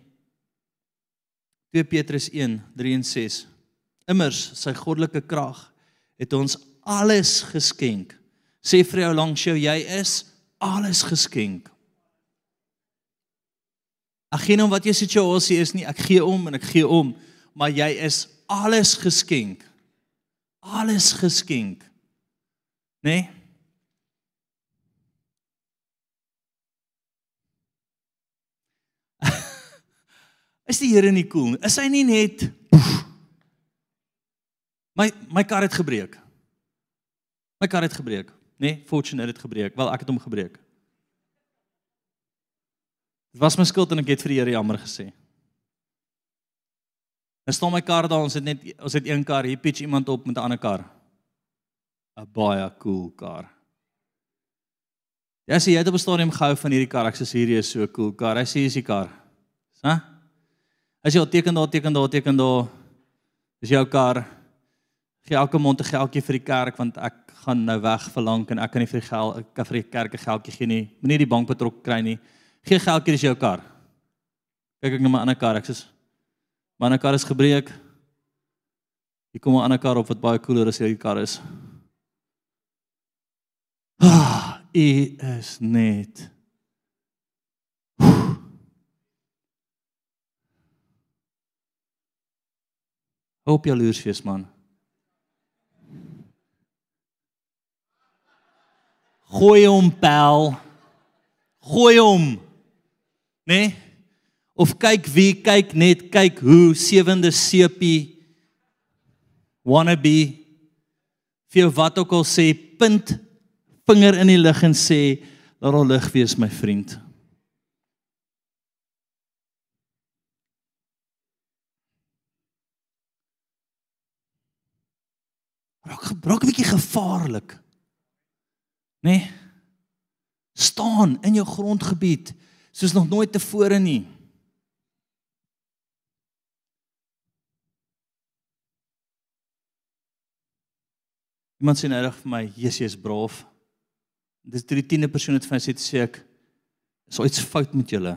2 Petrus 1:3 en 6. Immers sy goddelike krag het ons alles geskenk. Sê vir jou langs jou jy is alles geskenk. Ek gee hom wat jou situasie is nie, ek gee om en ek gee om, maar jy is alles geskenk. Alles geskenk. Né? Is die Here nie cool nie? Is hy nie net My my kar het gebreek. My kar het gebreek, nê? Nee, Fortunate het gebreek. Wel, ek het hom gebreek. Dit was my skuld en ek het vir die Here jammer gesê. Dan staan my kar daar, ons het net ons het een kar, hier pitch iemand op met 'n ander kar. 'n Baie cool kar. Ja, sê jy het op 'n stadium gehou van hierdie kar. Ek sê hierdie is so cool kar. Hy sê is die kar. Hæ? As jy al teken daar, teken daar, teken daar. Dis jou kar. Gee elke maand 'n geldjie vir die kerk want ek gaan nou weg vir lank en ek kan nie vir die geld ek kan vir die kerk 'n geldjie gee nie. Moenie die bank betrok kry nie. Gee geldjie dis jou kar. Kyk ek na my ander kar. Ek sê my ander kar is gebreek. Hier kom 'n ander kar op wat baie cooler as hierdie kar is. Ah, is net Hoop jaloers wees man. Gooi hom pel. Gooi hom. Né? Nee? Of kyk wie kyk net kyk hoe sewende sepie wannabe vir wat ook al sê punt vinger in die lug en sê laat al lig wees my vriend. raak raak 'n bietjie gevaarlik. Nê? Nee? staan in jou grondgebied soos nog nooit tevore nie. Iemand sê nou reg vir my, Jesus is braaf. Dis die 10de persoon wat vir my sê te sê ek is iets fout met julle.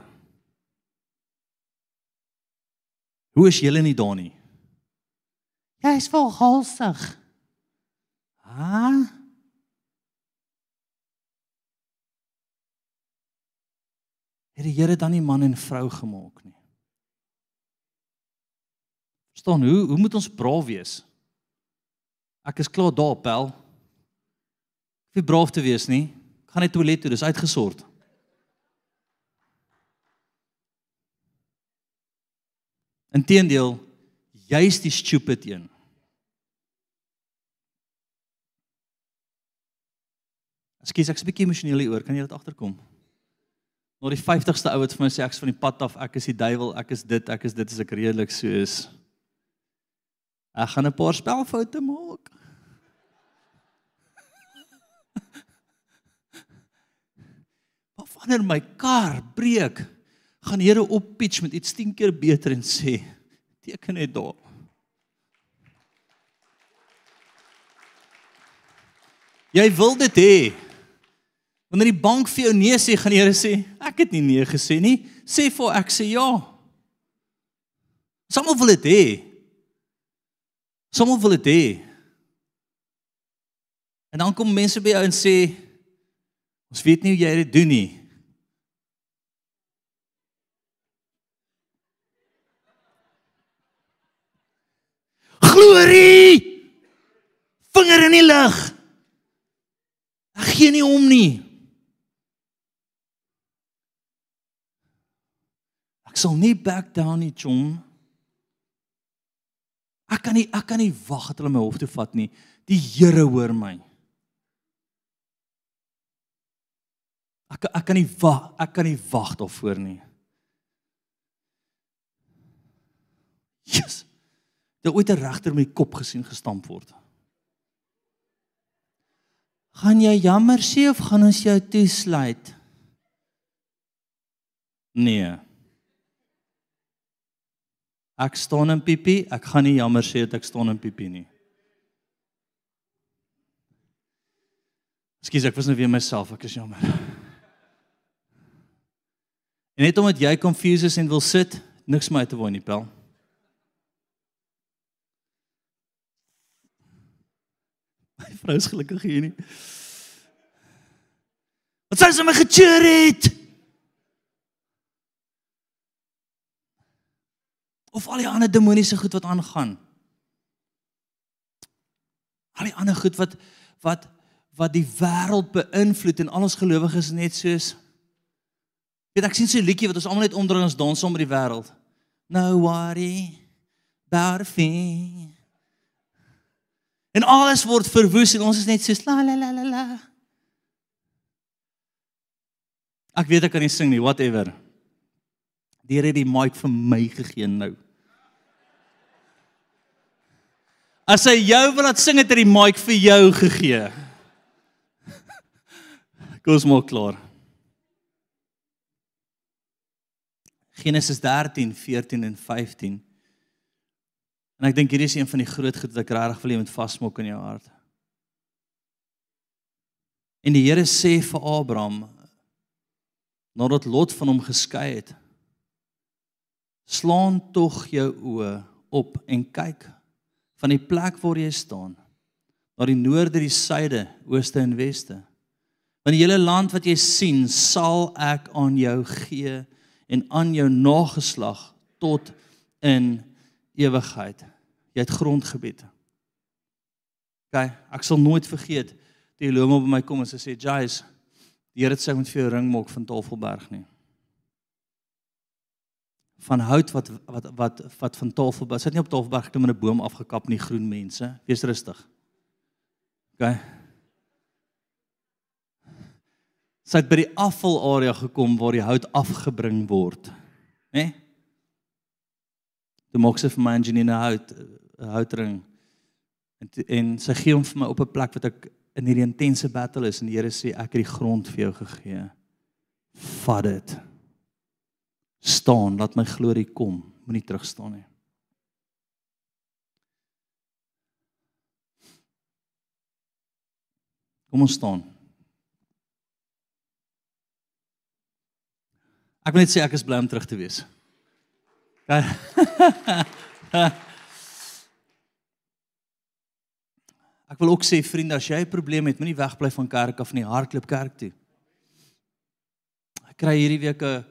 Hoe is julle nie daar nie? Jy is vol halsig. Ha? Het die Here dan nie man en vrou gemaak nie? Verstaan, hoe hoe moet ons braaf wees? Ek is klaar daar, pel. Ek wil braaf te wees nie. Ek gaan net toilet toe, dis uitgesort. Inteendeel, jy's die stupid een. Ekskuus, ek's 'n bietjie emosioneel hieroor. Kan jy dit agterkom? Na die 50ste ou wat vir my sê ek's van die pad af, ek is die duiwel, ek is dit, ek is dit, is ek redelik soos ek gaan 'n paar spelfoute maak. Wanneer my kar breek, gaan die Here op pitch met iets 10 keer beter en sê teken net daar. Jy wil dit hê. Wanneer die bank vir jou nee sê, gaan die Here sê, ek het nie nee gesê nie. Sê vir ek sê ja. Sommige wil dit hê. Sommige wil dit hê. En dan kom mense by jou en sê ons weet nie hoe jy dit doen nie. Glorie! Vinger in die lug. Ek gee nie om nie. Ek sal nie back down nie, chom. Ek kan nie ek kan nie wag dat hulle my hof toe vat nie. Die Here hoor my. Ek ek kan nie wag, ek kan nie wag daarvoor nie. Jesus. Jy ooit 'n regter met die kop gesien gestamp word. Gaan jy jammer sê of gaan ons jou toesluit? Nee. Ek staan in pipi, ek gaan nie jammer sê dat ek staan in pipi nie. Ekskuus, ek was nou weer myself, ek is jammer. En net omdat jy confused is en wil sit, niks my te woon nie, pel. My vrou is gelukkig hier nie. Wat sê sy my gecheer het? Of al die ander demoniese goed wat aangaan. Al die ander goed wat wat wat die wêreld beïnvloed en al ons gelowiges net soos weet ek sien so 'n liedjie wat ons almal net onder ons dans saam met die wêreld. No worry about a thing. En alles word verwoes en ons is net so la la la la la. Ek weet ek kan nie sing nie, whatever. Die Here het die mic vir my gegee nou. As hy jou wil laat sing het hy die mic vir jou gegee. Kom ons maak klaar. Genesis 13, 14 en 15. En ek dink hierdie is een van die groot goed wat ek regtig wil hê moet vasmok in jou hart. En die Here sê vir Abraham nadat Lot van hom geskei het: "Slaan tog jou oë op en kyk van die plek waar jy staan na die noorde, die suide, ooste en weste." Want die hele land wat jy sien, sal ek aan jou gee en aan jou nageslag tot in ewigheid. Jy het grondgebied. OK, ek sal nooit vergeet die Eloma by my kom en sy sê, "Jais, die Here het sê moet vir jou ring maak van Tafelberg nie." Van hout wat wat wat wat van Tafelberg. Sit nie op Tafelberg klim in 'n boom afgekap nie, groen mense. Wees rustig. OK. sy het by die afvalarea gekom waar die hout afgebring word. Né? Nee? Toe maak sy vir my Angelina hout houtring. En en sy gee hom vir my op 'n plek wat ek in hierdie intense battle is en die Here sê ek het die grond vir jou gegee. Vat dit. Staan, laat my glorie kom. Moenie terug staan nie. Kom ons staan. Ek wil net sê ek is bly om terug te wees. ek wil ook sê vriende, as jy 'n probleem het, moenie wegbly van kerk af nie, hardloop kerk toe. Ek kry hierdie week 'n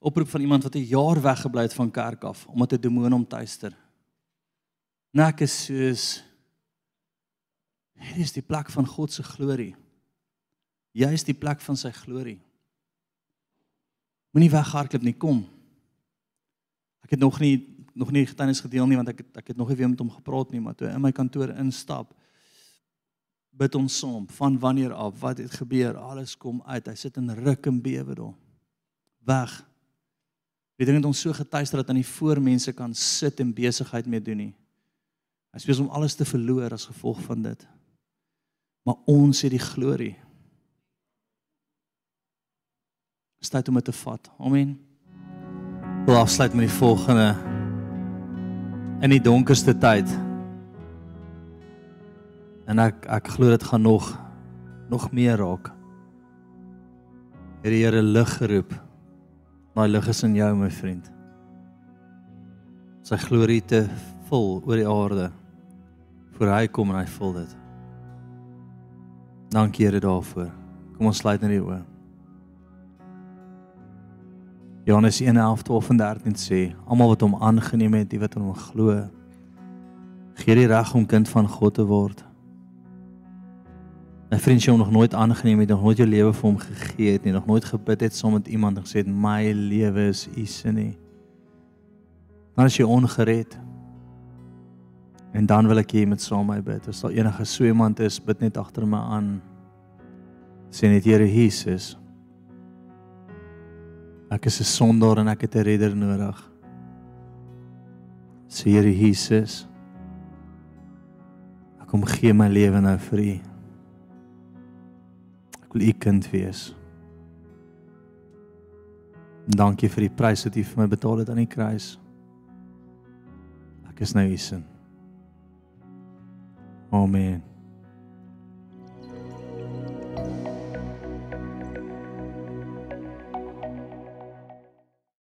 oproep van iemand wat 'n jaar weggebly het van kerk af omdat 'n demoon hom tuister. Nek is soos Hier is die plek van God se glorie. Jy is die plek van sy glorie. Moenie weghardloop nie, kom. Ek het nog nie nog nie getuienis gedeel nie want ek het, ek het nog nie weer met hom gepraat nie, maar toe in my kantoor instap bid ons saam van wanneer af wat het gebeur, alles kom uit. Hy sit in ruk en bewe daar. Weg. Weet jy net ons so getuister dat aan die voormense kan sit en besigheid mee doen nie. Hy spesiaal om alles te verloor as gevolg van dit. Maar ons het die glorie. tyd om dit te vat. Amen. Wil afsluit met die volgende in die donkerste tyd. En ek ek glo dit gaan nog nog meer raak. Het die Here lig geroep. Daai lig is in jou my vriend. Sy glorie te vol oor die aarde. Voor hy kom en hy vul dit. Dankie Here daarvoor. Kom ons sluit net die oë. Johannes 1:11-13 sê, almal wat hom aangeneem het, die wat in hom glo, gee die reg om kind van God te word. My vriend, jy nog nooit aangeneem het, nog nooit jou lewe vir hom gegee het nie, nog nooit gebid het saam met iemand en gesê my lewe is U se nie. Maar as jy ongered en dan wil ek hê jy moet saam met my bid. As daar enige so iemand is, bid net agter my aan. Sê net Here Jesus, Ek is 'n sondaar en ek het 'n redder nodig. Sê Here Jesus. Ek kom gee my lewe nou vir U. wil u kind wees. Dankie vir die prys wat u vir my betaal het aan die kruis. Ek is nou u sin. Amen.